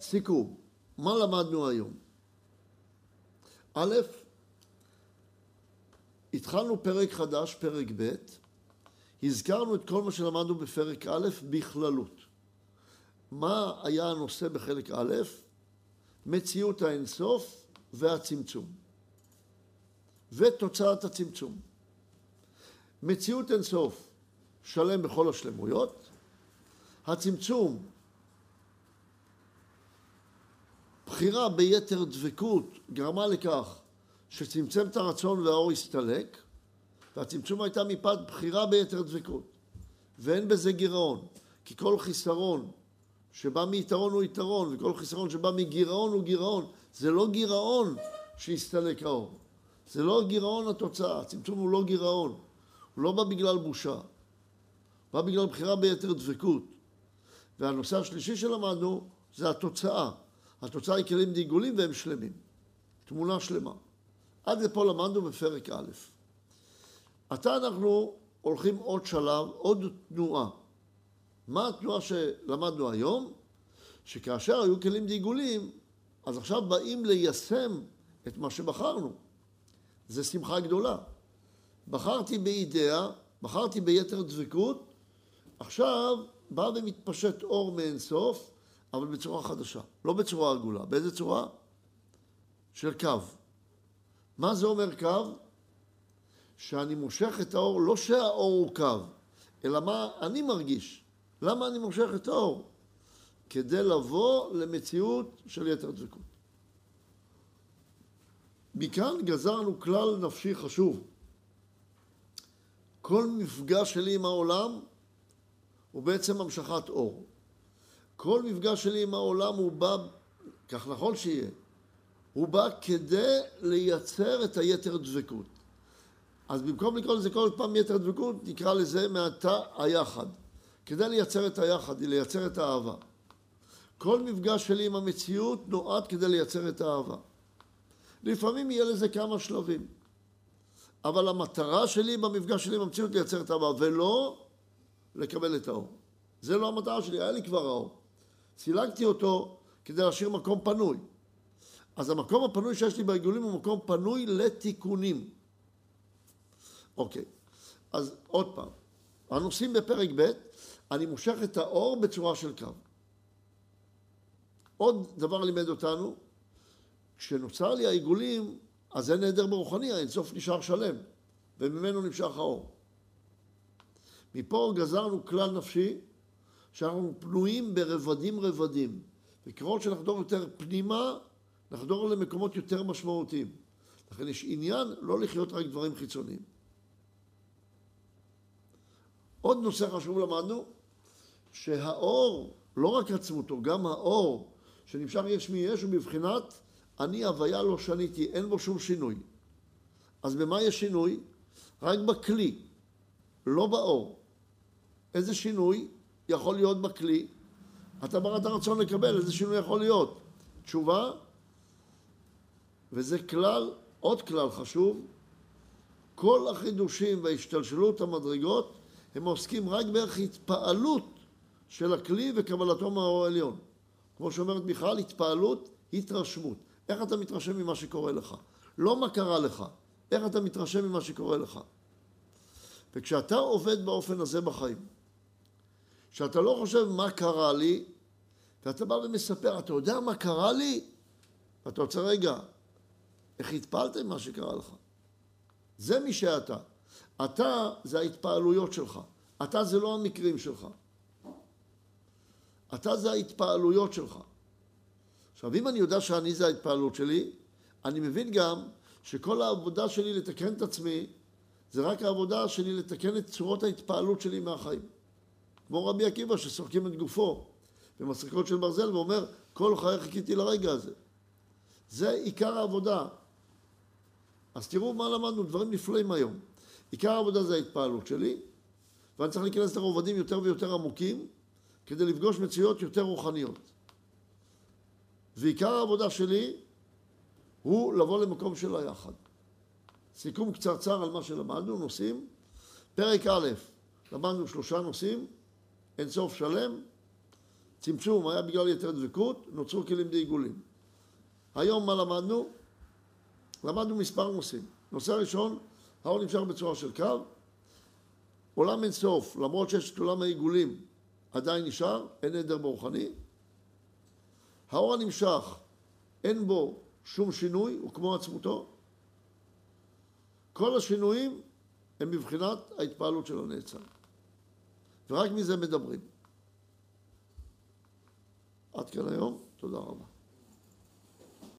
סיכום, מה למדנו היום? א', התחלנו פרק חדש, פרק ב', הזכרנו את כל מה שלמדנו בפרק א' בכללות. מה היה הנושא בחלק א'? מציאות האינסוף והצמצום. ותוצאת הצמצום. מציאות אינסוף שלם בכל השלמויות, הצמצום בחירה ביתר דבקות גרמה לכך שצמצם את הרצון והאור הסתלק, והצמצום הייתה מפאת בחירה ביתר דבקות. ואין בזה גירעון, כי כל חיסרון שבא מיתרון הוא יתרון, וכל חיסרון שבא מגירעון הוא גירעון. זה לא גירעון שהסתלק האור. זה לא גירעון התוצאה, הצמצום הוא לא גירעון. הוא לא בא בגלל בושה. הוא בא בגלל בחירה ביתר דבקות. והנושא השלישי שלמדנו זה התוצאה. התוצאה היא כלים דיגולים והם שלמים. תמונה שלמה. עד לפה למדנו בפרק א'. עתה אנחנו הולכים עוד שלב, עוד תנועה. מה התנועה שלמדנו היום? שכאשר היו כלים דיגולים, אז עכשיו באים ליישם את מה שבחרנו. זה שמחה גדולה. בחרתי באידאה, בחרתי ביתר דבקות, עכשיו בא ומתפשט אור מאינסוף, אבל בצורה חדשה, לא בצורה עגולה. באיזה צורה? של קו. מה זה אומר קו? שאני מושך את האור, לא שהאור הוא קו, אלא מה אני מרגיש. למה אני מושך את האור? כדי לבוא למציאות של יתר דבקות. מכאן גזרנו כלל נפשי חשוב. כל מפגש שלי עם העולם הוא בעצם המשכת אור. כל מפגש שלי עם העולם הוא בא, כך נכון שיהיה, הוא בא כדי לייצר את היתר דבקות. אז במקום לקרוא לזה כל פעם יתר דבקות, נקרא לזה מעתה היחד. כדי לייצר את היחד, לייצר את האהבה. כל מפגש שלי עם המציאות נועד כדי לייצר את האהבה. לפעמים יהיה לזה כמה שלבים. אבל המטרה שלי במפגש שלי עם המציאות לייצר את האהבה, ולא לקבל את האור. זה לא המטרה שלי, היה לי כבר האור. סילקתי אותו כדי להשאיר מקום פנוי. אז המקום הפנוי שיש לי בעיגולים הוא מקום פנוי לתיקונים. אוקיי, אז עוד פעם, הנושאים בפרק ב', אני מושך את האור בצורה של קו. עוד דבר לימד אותנו, כשנוצר לי העיגולים, אז אין נדר ברוחני, האינסוף נשאר שלם, וממנו נמשך האור. מפה גזרנו כלל נפשי, שאנחנו פנויים ברבדים רבדים. וככל שנחדור יותר פנימה, נחדור למקומות יותר משמעותיים. לכן יש עניין לא לחיות רק דברים חיצוניים. עוד נושא חשוב למדנו, שהאור, לא רק עצמותו, גם האור שנמשך יש מי יש הוא בבחינת אני הוויה לא שניתי, אין בו שום שינוי. אז במה יש שינוי? רק בכלי, לא באור. איזה שינוי יכול להיות בכלי? אתה בראת רצון לקבל, איזה שינוי יכול להיות? תשובה, וזה כלל, עוד כלל חשוב, כל החידושים והשתלשלות המדרגות הם עוסקים רק בערך התפעלות של הכלי וקבלתו מהאור העליון. כמו שאומרת מיכל, התפעלות, התרשמות. איך אתה מתרשם ממה שקורה לך? לא מה קרה לך, איך אתה מתרשם ממה שקורה לך. וכשאתה עובד באופן הזה בחיים, שאתה לא חושב מה קרה לי, ואתה בא ומספר, אתה יודע מה קרה לי? ואתה רוצה רגע, איך התפעלת ממה שקרה לך? זה מי שאתה. אתה זה ההתפעלויות שלך. אתה זה לא המקרים שלך. אתה זה ההתפעלויות שלך. עכשיו, אם אני יודע שאני זה ההתפעלות שלי, אני מבין גם שכל העבודה שלי לתקן את עצמי, זה רק העבודה שלי לתקן את צורות ההתפעלות שלי מהחיים. כמו רבי עקיבא שסורקים את גופו במסריקות של ברזל ואומר, כל חיי חיכיתי לרגע הזה. זה עיקר העבודה. אז תראו מה למדנו, דברים נפלאים היום. עיקר העבודה זה ההתפעלות שלי, ואני צריך להיכנס לרובדים יותר ויותר עמוקים כדי לפגוש מציאות יותר רוחניות. ועיקר העבודה שלי הוא לבוא למקום של היחד. סיכום קצרצר על מה שלמדנו, נושאים. פרק א', למדנו שלושה נושאים, אין סוף שלם, צמצום היה בגלל יתר דבקות, נוצרו כלים די עיגולים. היום מה למדנו? למדנו מספר נושאים. נושא הראשון, האור נמשך בצורה של קו. עולם אין סוף, למרות שיש את עולם העיגולים, עדיין נשאר, אין נדר ברוחני. האור הנמשך, אין בו שום שינוי, הוא כמו עצמותו. כל השינויים הם בבחינת ההתפעלות של הנעצר. ורק מזה מדברים. עד כאן היום, תודה רבה.